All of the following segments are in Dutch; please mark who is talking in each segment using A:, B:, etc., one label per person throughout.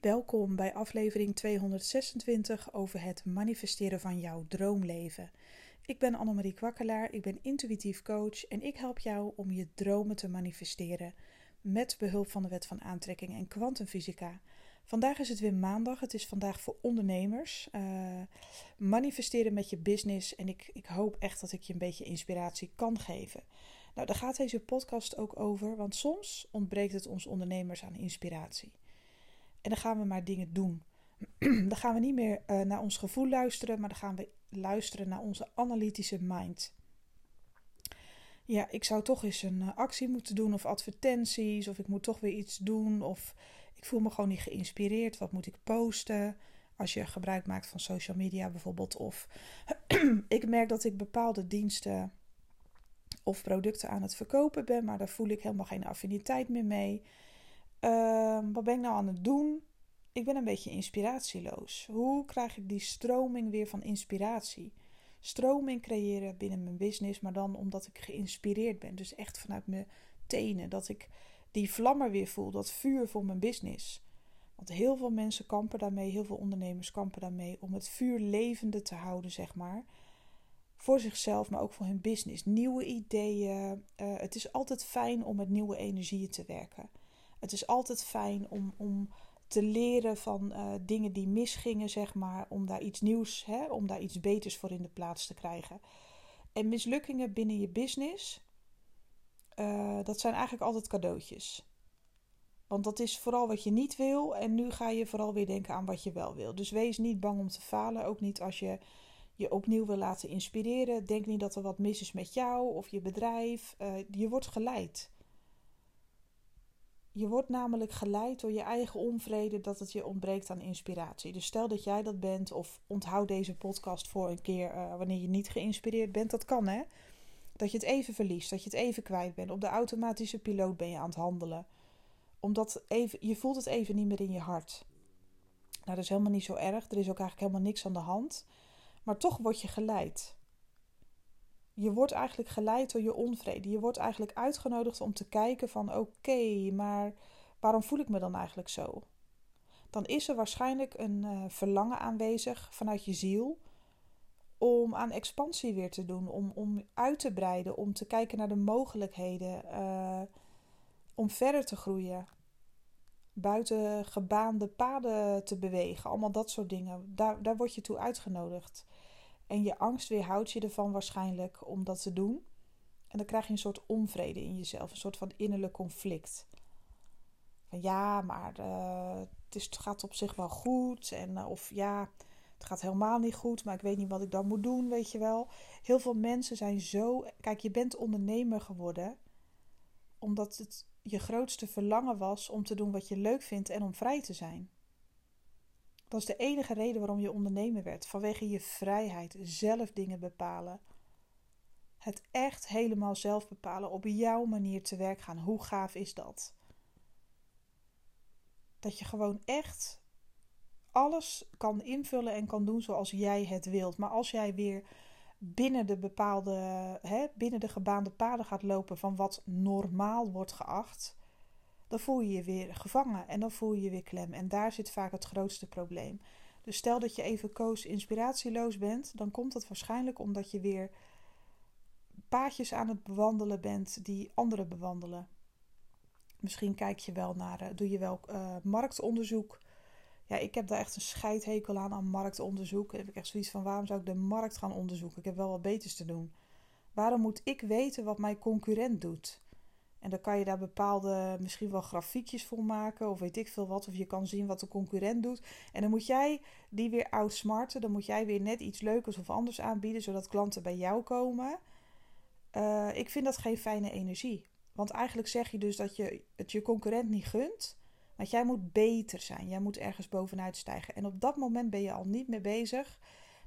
A: Welkom bij aflevering 226 over het manifesteren van jouw droomleven. Ik ben Annemarie Kwakkelaar, ik ben intuïtief coach en ik help jou om je dromen te manifesteren met behulp van de wet van aantrekking en kwantumfysica. Vandaag is het weer maandag, het is vandaag voor ondernemers. Uh, manifesteren met je business en ik, ik hoop echt dat ik je een beetje inspiratie kan geven. Nou, daar gaat deze podcast ook over, want soms ontbreekt het ons ondernemers aan inspiratie. En dan gaan we maar dingen doen. dan gaan we niet meer uh, naar ons gevoel luisteren, maar dan gaan we luisteren naar onze analytische mind. Ja, ik zou toch eens een uh, actie moeten doen of advertenties, of ik moet toch weer iets doen, of ik voel me gewoon niet geïnspireerd. Wat moet ik posten? Als je gebruik maakt van social media bijvoorbeeld. Of ik merk dat ik bepaalde diensten of producten aan het verkopen ben, maar daar voel ik helemaal geen affiniteit meer mee. Ehm, wat ben ik nou aan het doen? Ik ben een beetje inspiratieloos. Hoe krijg ik die stroming weer van inspiratie? Stroming creëren binnen mijn business, maar dan omdat ik geïnspireerd ben. Dus echt vanuit mijn tenen. Dat ik die vlammer weer voel, dat vuur voor mijn business. Want heel veel mensen kampen daarmee, heel veel ondernemers kampen daarmee om het vuur levende te houden, zeg maar. Voor zichzelf, maar ook voor hun business. Nieuwe ideeën. Uh, het is altijd fijn om met nieuwe energieën te werken. Het is altijd fijn om, om te leren van uh, dingen die misgingen, zeg maar, om daar iets nieuws, hè, om daar iets beters voor in de plaats te krijgen. En mislukkingen binnen je business, uh, dat zijn eigenlijk altijd cadeautjes. Want dat is vooral wat je niet wil en nu ga je vooral weer denken aan wat je wel wil. Dus wees niet bang om te falen, ook niet als je je opnieuw wil laten inspireren. Denk niet dat er wat mis is met jou of je bedrijf. Uh, je wordt geleid. Je wordt namelijk geleid door je eigen onvrede dat het je ontbreekt aan inspiratie. Dus stel dat jij dat bent, of onthoud deze podcast voor een keer uh, wanneer je niet geïnspireerd bent. Dat kan hè. Dat je het even verliest, dat je het even kwijt bent. Op de automatische piloot ben je aan het handelen. Omdat even, je voelt het even niet meer in je hart. Nou, dat is helemaal niet zo erg. Er is ook eigenlijk helemaal niks aan de hand. Maar toch word je geleid je wordt eigenlijk geleid door je onvrede. Je wordt eigenlijk uitgenodigd om te kijken van oké, maar waarom voel ik me dan eigenlijk zo? Dan is er waarschijnlijk een uh, verlangen aanwezig vanuit je ziel om aan expansie weer te doen, om, om uit te breiden, om te kijken naar de mogelijkheden, uh, om verder te groeien, buiten gebaande paden te bewegen, allemaal dat soort dingen. Daar, daar word je toe uitgenodigd. En je angst weerhoudt je ervan waarschijnlijk om dat te doen. En dan krijg je een soort onvrede in jezelf, een soort van innerlijk conflict. Van ja, maar uh, het, is, het, gaat op zich wel goed. En, uh, of ja, het gaat helemaal niet goed, maar ik weet niet wat ik dan moet doen, weet je wel. Heel veel mensen zijn zo. Kijk, je bent ondernemer geworden omdat het je grootste verlangen was om te doen wat je leuk vindt en om vrij te zijn. Dat is de enige reden waarom je ondernemer werd. Vanwege je vrijheid, zelf dingen bepalen. Het echt helemaal zelf bepalen, op jouw manier te werk gaan. Hoe gaaf is dat? Dat je gewoon echt alles kan invullen en kan doen zoals jij het wilt. Maar als jij weer binnen de bepaalde, hè, binnen de gebaande paden gaat lopen van wat normaal wordt geacht, dan voel je je weer gevangen en dan voel je je weer klem. En daar zit vaak het grootste probleem. Dus stel dat je even koos inspiratieloos bent, dan komt dat waarschijnlijk omdat je weer paadjes aan het bewandelen bent die anderen bewandelen. Misschien kijk je wel naar, uh, doe je wel uh, marktonderzoek. Ja, ik heb daar echt een scheidhekel aan, aan marktonderzoek. Dan heb ik echt zoiets van, waarom zou ik de markt gaan onderzoeken? Ik heb wel wat beters te doen. Waarom moet ik weten wat mijn concurrent doet? En dan kan je daar bepaalde, misschien wel grafiekjes voor maken, of weet ik veel wat. Of je kan zien wat de concurrent doet. En dan moet jij die weer outsmarten. Dan moet jij weer net iets leukers of anders aanbieden, zodat klanten bij jou komen. Uh, ik vind dat geen fijne energie. Want eigenlijk zeg je dus dat je het je concurrent niet gunt. Want jij moet beter zijn. Jij moet ergens bovenuit stijgen. En op dat moment ben je al niet meer bezig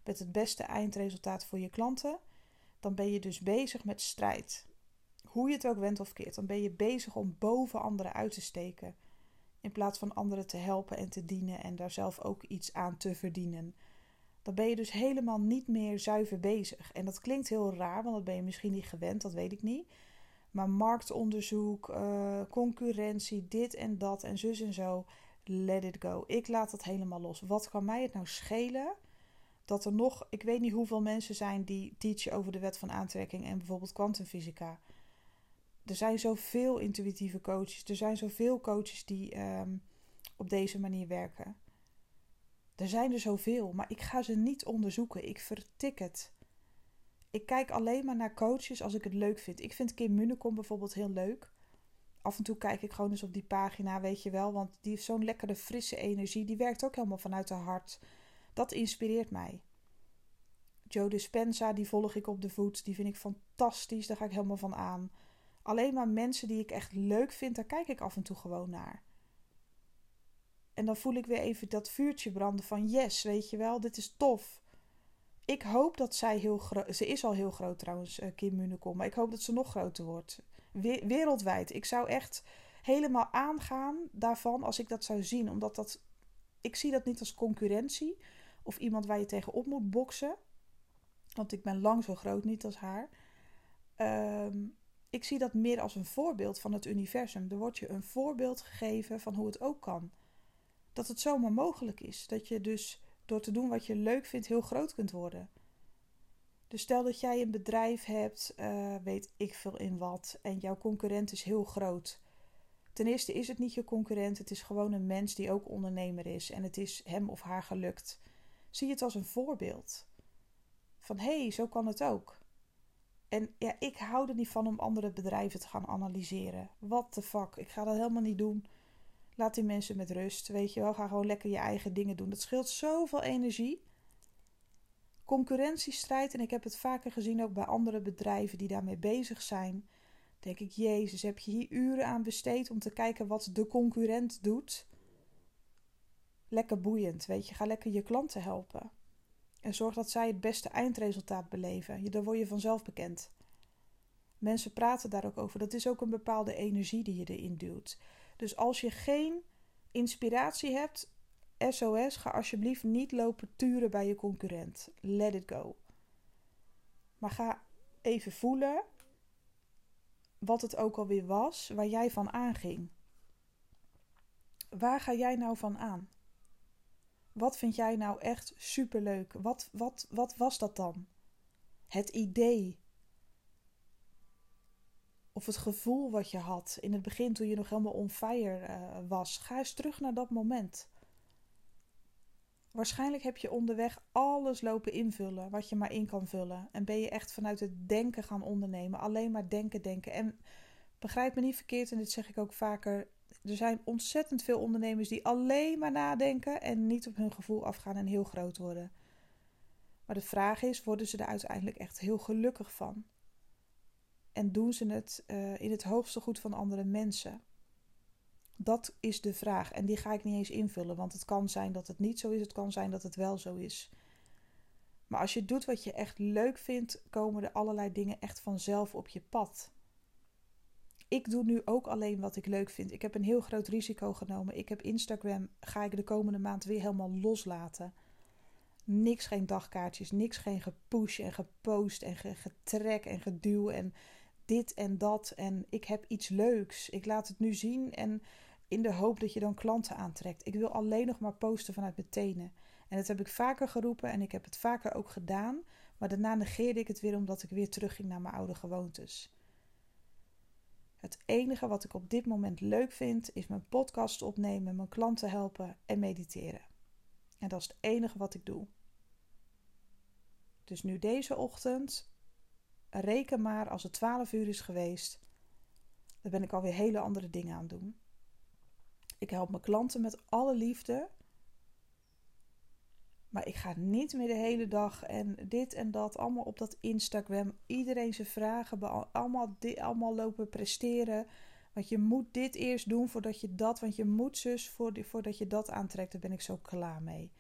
A: met het beste eindresultaat voor je klanten. Dan ben je dus bezig met strijd hoe je het ook went of keert, dan ben je bezig om boven anderen uit te steken. In plaats van anderen te helpen en te dienen en daar zelf ook iets aan te verdienen. Dan ben je dus helemaal niet meer zuiver bezig. En dat klinkt heel raar, want dat ben je misschien niet gewend, dat weet ik niet. Maar marktonderzoek, uh, concurrentie, dit en dat en zus en zo Let it go. Ik laat het helemaal los. Wat kan mij het nou schelen dat er nog, ik weet niet hoeveel mensen zijn die teachen over de wet van aantrekking en bijvoorbeeld kwantumfysica. Er zijn zoveel intuïtieve coaches. Er zijn zoveel coaches die ehm, op deze manier werken. Er zijn er zoveel, maar ik ga ze niet onderzoeken. Ik vertik het. Ik kijk alleen maar naar coaches als ik het leuk vind. Ik vind Kim Munnekom bijvoorbeeld heel leuk. Af en toe kijk ik gewoon eens op die pagina, weet je wel. Want die heeft zo'n lekkere, frisse energie. Die werkt ook helemaal vanuit haar hart. Dat inspireert mij. Joe Dispenza, die volg ik op de voet. Die vind ik fantastisch. Daar ga ik helemaal van aan. Alleen maar mensen die ik echt leuk vind, daar kijk ik af en toe gewoon naar. En dan voel ik weer even dat vuurtje branden van yes, weet je wel, dit is tof. Ik hoop dat zij heel groot... Ze is al heel groot trouwens, uh, Kim Munekom. Maar ik hoop dat ze nog groter wordt. wereldwijd. Ik zou echt helemaal aangaan daarvan als ik dat zou zien. Omdat dat... Ik zie dat niet als concurrentie. Of iemand waar je tegenop moet boksen. Want ik ben lang zo groot niet als haar. Ehm, ik zie dat meer als een voorbeeld van het universum. Er wordt je een voorbeeld gegeven van hoe het ook kan. Dat het zomaar mogelijk is. Dat je dus door te doen wat je leuk vindt heel groot kunt worden. Dus stel dat jij een bedrijf hebt, uh, weet ik veel in wat, en jouw concurrent is heel groot. Ten eerste is het niet je concurrent, het is gewoon een mens die ook ondernemer is en het is hem of haar gelukt. Zie het als een voorbeeld. Van hé, hey, zo kan het ook. En ja, ik hou er niet van om andere bedrijven te gaan analyseren. What the fuck, ik ga dat helemaal niet doen. Laat die mensen met rust. Weet je wel, ga gewoon lekker je eigen dingen doen. Dat scheelt zoveel energie. Concurrentiestrijd, en ik heb het vaker gezien ook bij andere bedrijven die daarmee bezig zijn. Denk ik, Jezus, heb je hier uren aan besteed om te kijken wat de concurrent doet? Lekker boeiend, weet je. Ga lekker je klanten helpen. En zorg dat zij het beste eindresultaat beleven. Daar word je vanzelf bekend. Mensen praten daar ook over. Dat is ook een bepaalde energie die je erin duwt. Dus als je geen inspiratie hebt, SOS, ga alsjeblieft niet lopen turen bij je concurrent. Let it go. Maar ga even voelen wat het ook alweer was waar jij van aanging. Waar ga jij nou van aan? Wat vind jij nou echt superleuk? Wat, wat, wat was dat dan? Het idee, of het gevoel wat je had in het begin toen je nog helemaal on fire uh, was. Ga eens terug naar dat moment. Waarschijnlijk heb je onderweg alles lopen invullen wat je maar in kan vullen. En ben je echt vanuit het denken gaan ondernemen. Alleen maar denken, denken. En begrijp me niet verkeerd, en dit zeg ik ook vaker. Er zijn ontzettend veel ondernemers die alleen maar nadenken en niet op hun gevoel afgaan en heel groot worden. Maar de vraag is: worden ze er uiteindelijk echt heel gelukkig van? En doen ze het uh, in het hoogste goed van andere mensen? Dat is de vraag. En die ga ik niet eens invullen, want het kan zijn dat het niet zo is, het kan zijn dat het wel zo is. Maar als je doet wat je echt leuk vindt, komen er allerlei dingen echt vanzelf op je pad. Ik doe nu ook alleen wat ik leuk vind. Ik heb een heel groot risico genomen. Ik heb Instagram, ga ik de komende maand weer helemaal loslaten. Niks geen dagkaartjes, niks geen gepush en gepost en getrek en geduw en dit en dat en ik heb iets leuks. Ik laat het nu zien en in de hoop dat je dan klanten aantrekt. Ik wil alleen nog maar posten vanuit mijn tenen. En dat heb ik vaker geroepen en ik heb het vaker ook gedaan. Maar daarna negeerde ik het weer omdat ik weer terugging naar mijn oude gewoontes. Het enige wat ik op dit moment leuk vind is mijn podcast opnemen, mijn klanten helpen en mediteren. En dat is het enige wat ik doe. Dus nu deze ochtend reken maar als het 12 uur is geweest, dan ben ik alweer hele andere dingen aan het doen. Ik help mijn klanten met alle liefde. Maar ik ga niet meer de hele dag en dit en dat allemaal op dat Instagram. Iedereen zijn vragen, allemaal, dit, allemaal lopen presteren. Want je moet dit eerst doen voordat je dat, want je moet zus voordat je dat aantrekt. Daar ben ik zo klaar mee.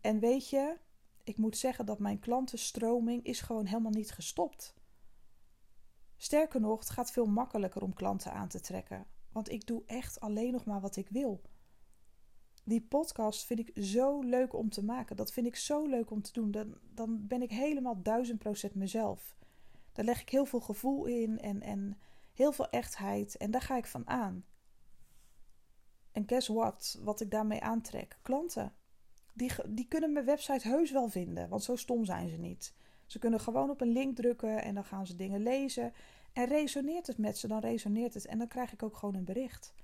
A: En weet je, ik moet zeggen dat mijn klantenstroming is gewoon helemaal niet gestopt. Sterker nog, het gaat veel makkelijker om klanten aan te trekken. Want ik doe echt alleen nog maar wat ik wil. Die podcast vind ik zo leuk om te maken. Dat vind ik zo leuk om te doen. Dan, dan ben ik helemaal duizend procent mezelf. Daar leg ik heel veel gevoel in en, en heel veel echtheid. En daar ga ik van aan. En guess what? Wat ik daarmee aantrek? Klanten. Die, die kunnen mijn website heus wel vinden, want zo stom zijn ze niet. Ze kunnen gewoon op een link drukken en dan gaan ze dingen lezen. En resoneert het met ze, dan resoneert het. En dan krijg ik ook gewoon een bericht.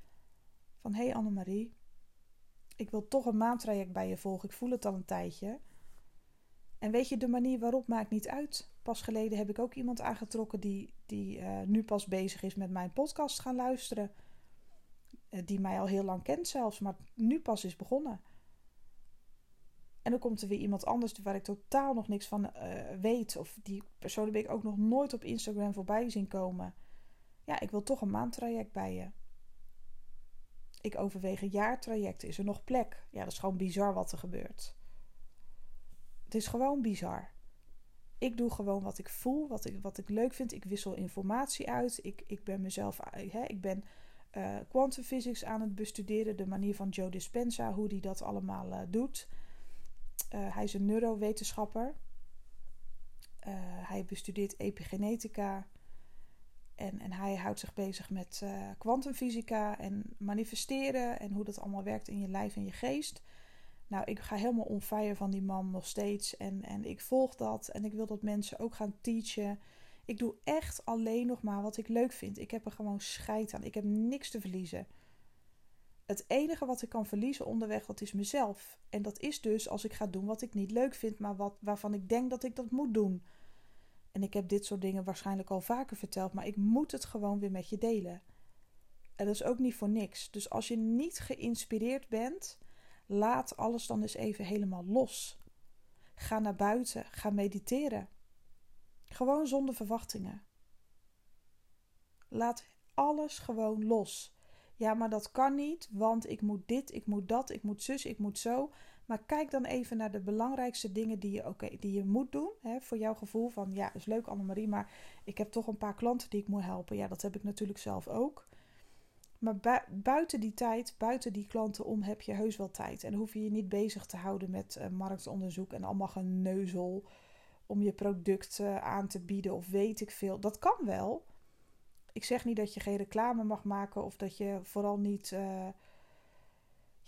A: Van, hé hey Annemarie, ik wil toch een maandtraject bij je volgen. Ik voel het al een tijdje. En weet je, de manier waarop maakt niet uit. Pas geleden heb ik ook iemand aangetrokken die, die uh, nu pas bezig is met mijn podcast gaan luisteren. Uh, die mij al heel lang kent zelfs, maar nu pas is begonnen. En dan komt er weer iemand anders waar ik totaal nog niks van uh, weet. Of die persoon heb ik ook nog nooit op Instagram voorbij zien komen. Ja, ik wil toch een maandtraject bij je. Ik overweeg een jaartraject. Is er nog plek? Ja, dat is gewoon bizar wat er gebeurt. Het is gewoon bizar. Ik doe gewoon wat ik voel, wat ik, wat ik leuk vind. Ik wissel informatie uit. Ik, ik ben mezelf. Hè, ik ben uh, quantum physics aan het bestuderen. De manier van Joe Dispenza, hoe die dat allemaal uh, doet. Uh, hij is een neurowetenschapper. hij bestudeert epigenetica. En, en hij houdt zich bezig met kwantumfysica en manifesteren. En hoe dat allemaal werkt in je lijf en je geest. Nou, ik ga helemaal on van die man nog steeds. En, en ik volg dat. En ik wil dat mensen ook gaan teachen. Ik doe echt alleen nog maar wat ik leuk vind. Ik heb er gewoon scheid aan. Ik heb niks te verliezen. Het enige wat ik kan verliezen onderweg, dat is mezelf. En dat is dus als ik ga doen wat ik niet leuk vind, maar wat, waarvan ik denk dat ik dat moet doen. En ik heb dit soort dingen waarschijnlijk al vaker verteld, maar ik moet het gewoon weer met je delen. En dat is ook niet voor niks. Dus als je niet geïnspireerd bent, Laat alles dan eens even helemaal los. Ga naar buiten, ga mediteren. Gewoon zonder verwachtingen. Laat alles gewoon los. Ja, maar dat kan niet, want ik moet dit, ik moet dat, ik moet zus, ik moet zo. Maar kijk dan even naar de belangrijkste dingen die je, die je moet doen. Hè, voor jouw gevoel van, ja, is leuk Annemarie, maar ik heb toch een paar klanten die ik moet helpen. Ja, dat heb ik natuurlijk zelf ook. Maar buiten die tijd, buiten die klanten om, heb je heus wel tijd. En hoef je je niet bezig te houden met uh, marktonderzoek en allemaal geneuzel om je product uh, aan te bieden of weet ik veel. Dat kan wel. Ik zeg niet dat je geen reclame mag maken of dat je vooral niet, uh,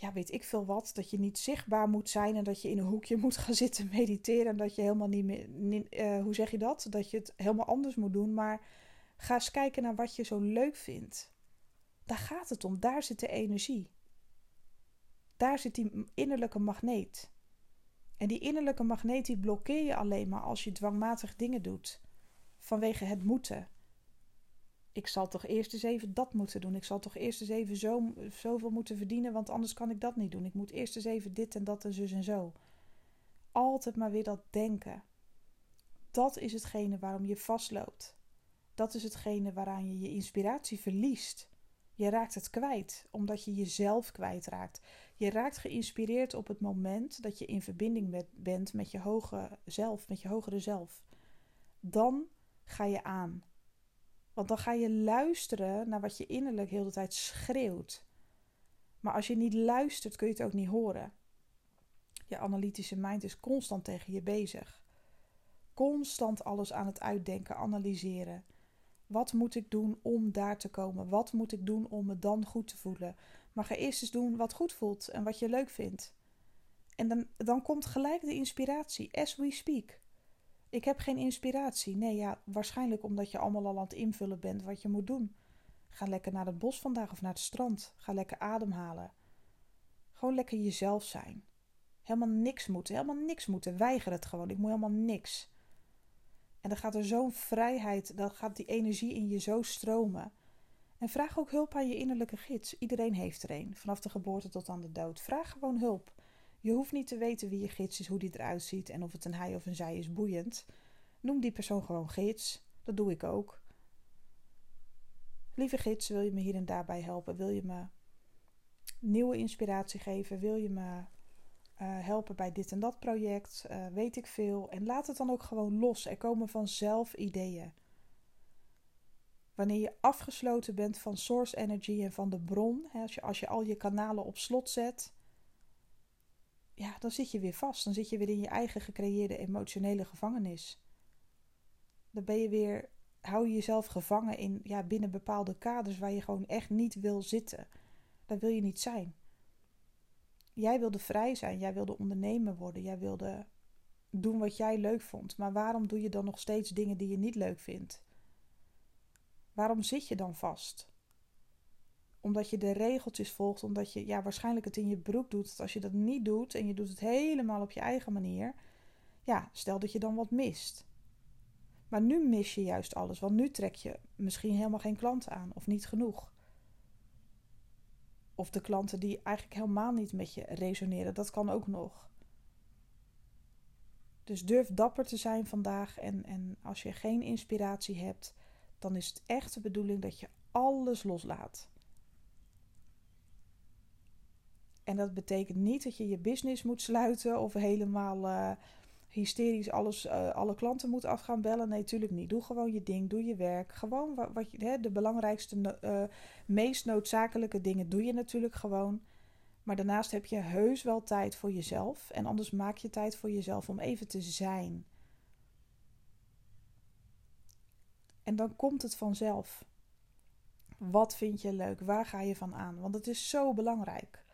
A: ja, weet ik veel wat, dat je niet zichtbaar moet zijn en dat je in een hoekje moet gaan zitten mediteren en dat je helemaal niet meer, niet, hoe zeg je dat? Dat je het helemaal anders moet doen. Maar ga eens kijken naar wat je zo leuk vindt. Daar gaat het om. Daar zit de energie. Daar zit die innerlijke magneet. En die innerlijke magneet die blokkeer je alleen maar als je dwangmatig dingen doet. Vanwege het moeten. Ik zal toch eerst eens even dat moeten doen. Ik zal toch eerst eens even zo, zoveel moeten verdienen, want anders kan ik dat niet doen. Ik moet eerst eens even dit en dat en zus en zo. Altijd maar weer dat denken. Dat is hetgene waarom je vastloopt. Dat is hetgene waaraan je je inspiratie verliest. Je raakt het kwijt, omdat je jezelf kwijtraakt. Je raakt geïnspireerd op het moment dat je in verbinding bent met je hoge zelf, met je hogere zelf. Dan ga je aan. Want dan ga je luisteren naar wat je innerlijk heel de tijd schreeuwt. Maar als je niet luistert, kun je het ook niet horen. Je analytische mind is constant tegen je bezig. Constant alles aan het uitdenken, analyseren. Wat moet ik doen om daar te komen? Wat moet ik doen om me dan goed te voelen? Maar ga eerst eens doen wat goed voelt en wat je leuk vindt. En dan, dan komt gelijk de inspiratie, as we speak. Ik heb geen inspiratie. Nee, ja, waarschijnlijk omdat je allemaal al aan het invullen bent wat je moet doen. Ga lekker naar het bos vandaag of naar het strand. Ga lekker ademhalen. Gewoon lekker jezelf zijn. Helemaal niks moeten, helemaal niks moeten. Weiger het gewoon. Ik moet helemaal niks. En dan gaat er zo'n vrijheid, dan gaat die energie in je zo stromen. En vraag ook hulp aan je innerlijke gids. Iedereen heeft er een, vanaf de geboorte tot aan de dood. Vraag gewoon hulp. Je hoeft niet te weten wie je gids is, hoe die eruit ziet en of het een hij of een zij is boeiend. Noem die persoon gewoon gids. Dat doe ik ook. Lieve gids, wil je me hier en daarbij helpen? Wil je me nieuwe inspiratie geven? Wil je me uh, helpen bij dit en dat project, uh, weet ik veel. En laat het dan ook gewoon los. Er komen vanzelf ideeën. Wanneer je afgesloten bent van source energy en van de bron, hè, als, je, als je al je kanalen op slot zet, ja, dan zit je weer vast. Dan zit je weer in je eigen gecreëerde emotionele gevangenis. Dan ben je weer, hou je jezelf gevangen in, ja, binnen bepaalde kaders waar je gewoon echt niet wil zitten. Daar wil je niet zijn. Jij wilde vrij zijn, jij wilde ondernemer worden, jij wilde doen wat jij leuk vond. Maar waarom doe je dan nog steeds dingen die je niet leuk vindt? Waarom zit je dan vast? Omdat je de regeltjes volgt, omdat je ja, waarschijnlijk het in je broek doet. Als je dat niet doet en je doet het helemaal op je eigen manier, ja, stel dat je dan wat mist. Maar nu mis je juist alles, want nu trek je misschien helemaal geen klanten aan of niet genoeg. Of de klanten die eigenlijk helemaal niet met je resoneren, dat kan ook nog. Dus durf dapper te zijn vandaag en, en als je geen inspiratie hebt, dan is het echt de bedoeling dat je alles loslaat. En dat betekent niet dat je je business moet sluiten of helemaal uh, hysterisch alles, uh, alle klanten moet af gaan bellen. Nee, natuurlijk niet. Doe gewoon je ding, doe je werk. Gewoon wat, hè, de belangrijkste, uh, meest noodzakelijke dingen doe je natuurlijk gewoon. Maar daarnaast heb je heus wel tijd voor jezelf. En anders maak je tijd voor jezelf om even te zijn. En dan komt het vanzelf. Wat vind je leuk? Waar ga je van aan? Want het is zo belangrijk.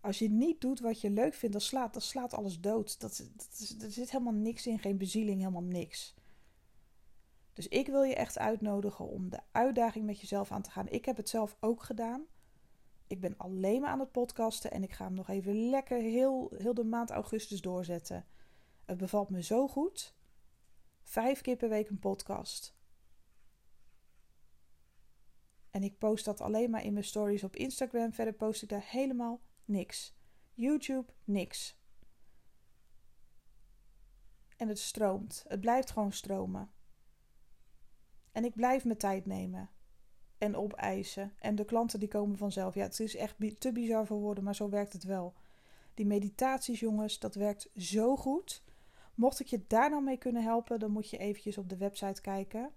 A: Als je niet doet wat je leuk vindt, dan slaat, slaat alles dood. Dat, dat is, er zit helemaal niks in, geen bezieling, helemaal niks. Dus ik wil je echt uitnodigen om de uitdaging met jezelf aan te gaan. Ik heb het zelf ook gedaan. Ik ben alleen maar aan het podcasten en ik ga hem nog even lekker heel, heel de maand augustus doorzetten. Het bevalt me zo goed. Vijf keer per week een podcast. En ik post dat alleen maar in mijn stories op Instagram. Verder post ik daar helemaal niks. YouTube, niks. En het stroomt. Het blijft gewoon stromen. En ik blijf mijn tijd nemen. En opeisen. En de klanten die komen vanzelf. Ja, het is echt te bizar voor woorden, maar zo werkt het wel. Die meditaties, jongens, dat werkt zo goed. Mocht ik je daar nou mee kunnen helpen, dan moet je eventjes op de website kijken.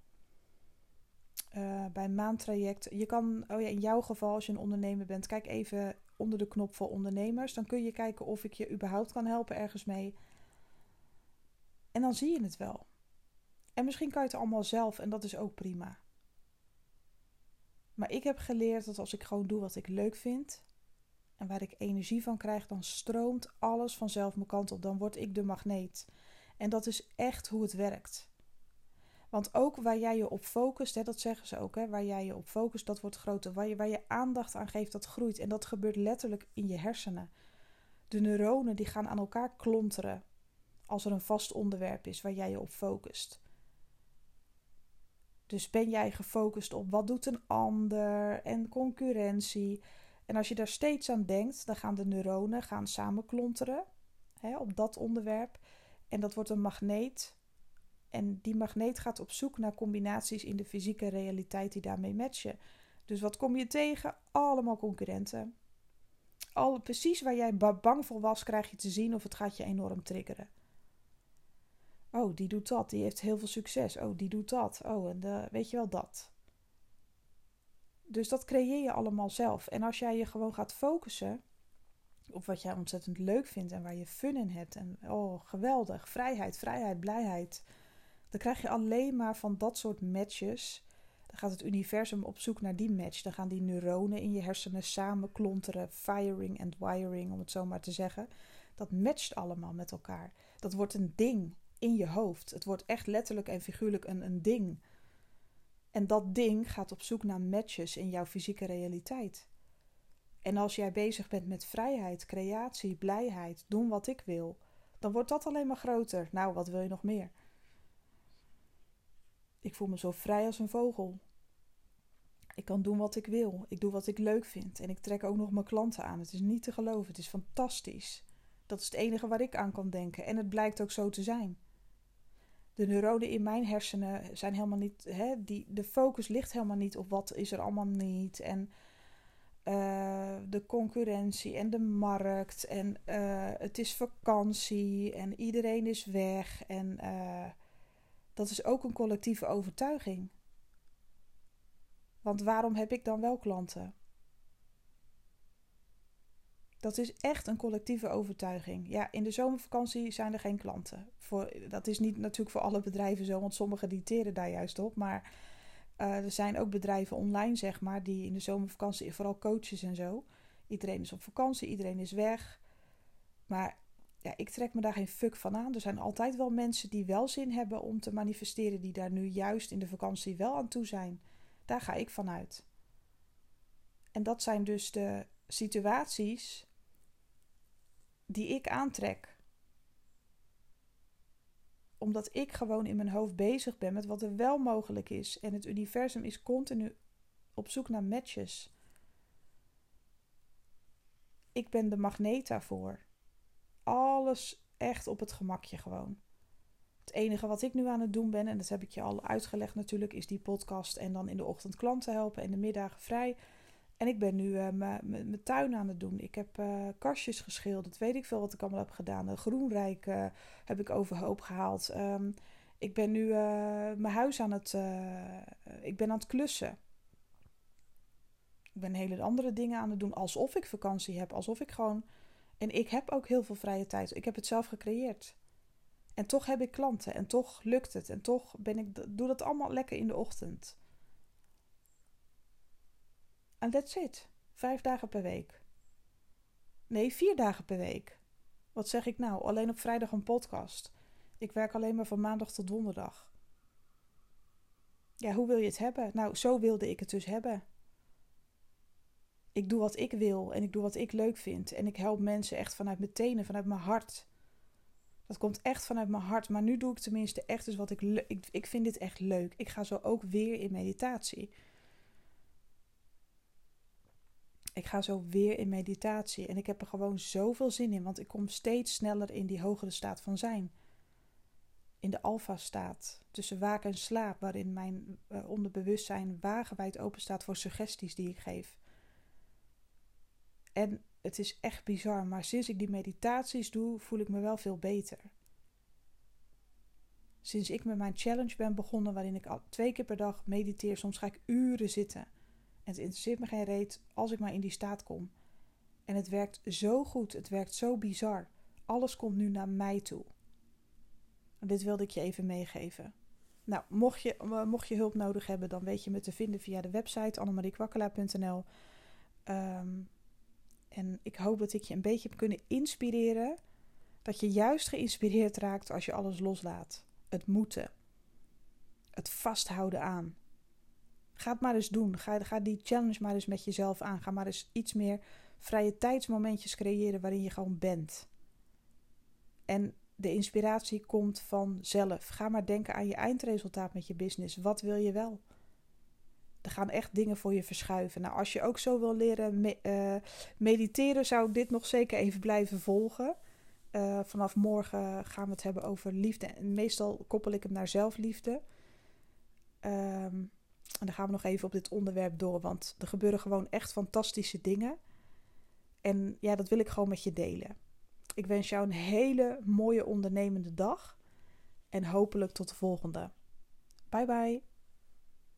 A: Uh, bij maandtraject. Je kan, oh ja, in jouw geval, als je een ondernemer bent, kijk even onder de knop voor ondernemers. Dan kun je kijken of ik je überhaupt kan helpen ergens mee. En dan zie je het wel. En misschien kan je het allemaal zelf en dat is ook prima. Maar ik heb geleerd dat als ik gewoon doe wat ik leuk vind en waar ik energie van krijg, dan stroomt alles vanzelf mijn kant op. Dan word ik de magneet. En dat is echt hoe het werkt. Want ook waar jij je op focust, hè, dat zeggen ze ook, hè, waar jij je op focust, dat wordt groter. Waar je, waar je aandacht aan geeft, dat groeit. En dat gebeurt letterlijk in je hersenen. De neuronen die gaan aan elkaar klonteren als er een vast onderwerp is waar jij je op focust. Dus ben jij gefocust op wat doet een ander en concurrentie. En als je daar steeds aan denkt, dan gaan de neuronen gaan samen klonteren hè, op dat onderwerp. En dat wordt een magneet en die magneet gaat op zoek naar combinaties in de fysieke realiteit die daarmee matchen. Dus wat kom je tegen? Allemaal concurrenten. Al precies waar jij bang voor was, krijg je te zien of het gaat je enorm triggeren. Oh, die doet dat, die heeft heel veel succes. Oh, die doet dat. Oh, en de, weet je wel dat. Dus dat creëer je allemaal zelf. En als jij je gewoon gaat focussen op wat jij ontzettend leuk vindt en waar je fun in hebt. En oh, geweldig. Vrijheid, vrijheid, blijheid dan krijg je alleen maar van dat soort matches. Dan gaat het universum op zoek naar die match. Dan gaan die neuronen in je hersenen samen klonteren. Firing and wiring, om het zo maar te zeggen. Dat matcht allemaal met elkaar. Dat wordt een ding in je hoofd. Het wordt echt letterlijk en figuurlijk een, een ding. En dat ding gaat op zoek naar matches in jouw fysieke realiteit. En als jij bezig bent met vrijheid, creatie, blijheid, doen wat ik wil, dan wordt dat alleen maar groter. Nou, wat wil je nog meer? Ik voel me zo vrij als een vogel. Ik kan doen wat ik wil. Ik doe wat ik leuk vind. En ik trek ook nog mijn klanten aan. Het is niet te geloven. Het is fantastisch. Dat is het enige waar ik aan kan denken. En het blijkt ook zo te zijn. De neuronen in mijn hersenen zijn helemaal niet. Hè, die, de focus ligt helemaal niet op wat is er allemaal niet. En uh, de concurrentie en de markt. En uh, het is vakantie. En iedereen is weg. En. Uh, dat is ook een collectieve overtuiging. Want waarom heb ik dan wel klanten? Dat is echt een collectieve overtuiging. Ja, in de zomervakantie zijn er geen klanten. Voor, dat is niet natuurlijk voor alle bedrijven zo, want sommigen diteren daar juist op. Maar uh, er zijn ook bedrijven online, zeg maar, die in de zomervakantie, vooral coaches en zo, Iedereen is op vakantie, iedereen is weg. Maar ja, ik trek me daar geen fuck van aan. Er zijn altijd wel mensen die wel zin hebben om te manifesteren, die daar nu juist in de vakantie wel aan toe zijn. Daar ga ik vanuit. En dat zijn dus de situaties die ik aantrek. Omdat ik gewoon in mijn hoofd bezig ben met wat er wel mogelijk is. En het universum is continu op zoek naar matches. Ik ben de magneet daarvoor. Alles echt op het gemakje gewoon. Het enige wat ik nu aan het doen ben, en dat heb ik je al uitgelegd natuurlijk, is die podcast en dan in de ochtend klanten helpen en de middagen vrij. En ik ben nu uh, mijn tuin aan het doen. Ik heb uh, kastjes geschilderd. Weet ik veel wat ik allemaal heb gedaan. De groenrijk uh, heb ik overhoop gehaald. Um, ik ben nu mijn huis aan het. ik ben aan het klussen. Ik ben hele andere dingen aan het doen. Alsof ik vakantie heb. Alsof ik gewoon. En ik heb ook heel veel vrije tijd. Ik heb het zelf gecreëerd. En toch heb ik klanten. En toch lukt het. En toch ben ik, doe dat allemaal lekker in de ochtend. En that's it. Vijf dagen per week. Nee, vier dagen per week. Wat zeg ik nou? Alleen op vrijdag een podcast. Ik werk alleen maar van maandag tot donderdag. Ja, hoe wil je het hebben? Nou, zo wilde ik het dus hebben. Ik doe wat ik wil en ik doe wat ik leuk vind. En ik help mensen echt vanuit mijn tenen, vanuit mijn hart. Dat komt echt vanuit mijn hart. Maar nu doe ik tenminste echt dus wat ik, ik... Ik vind dit echt leuk. Ik ga zo ook weer in meditatie. Ik ga zo weer in meditatie en ik heb er gewoon zoveel zin in, want ik kom steeds sneller in die hogere staat van zijn. In de alfa-staat, tussen waak en slaap, waarin mijn uh, onderbewustzijn wagenwijd open staat voor suggesties die ik geef. En het is echt bizar, maar sinds ik die meditaties doe, voel ik me wel veel beter. Sinds ik met mijn challenge ben begonnen, waarin ik twee keer per dag mediteer, soms ga ik uren zitten het interesseert me geen reet als ik maar in die staat kom. En het werkt zo goed, het werkt zo bizar. Alles komt nu naar mij toe. dit wilde ik je even meegeven. Nou, mocht je, eh, mocht je hulp nodig hebben, dan weet je me te vinden via de website annemariekwakkelaar.nl. en ik hoop dat ik je een beetje heb kunnen inspireren. Dat je juist geïnspireerd raakt als je alles loslaat. Het moeten. Het vasthouden aan. Ga het maar eens doen. Ga, ga die challenge maar eens met jezelf aan. Ga maar eens iets meer vrije tijdsmomentjes creëren waarin je gewoon bent. En de inspiratie komt vanzelf. Ga maar denken aan je eindresultaat met je business. Wat wil je wel? Er gaan echt dingen voor je verschuiven. Nou, als je ook zo wil leren eh, mediteren, zou ik dit nog zeker even blijven volgen. Uh, vanaf morgen gaan we het hebben over liefde. En meestal koppel ik hem naar zelfliefde. Um, en dan gaan we nog even op dit onderwerp door, want er gebeuren gewoon echt fantastische dingen. En ja, dat wil ik gewoon met je delen. Ik wens jou een hele mooie ondernemende dag en hopelijk tot de volgende. Bye bye.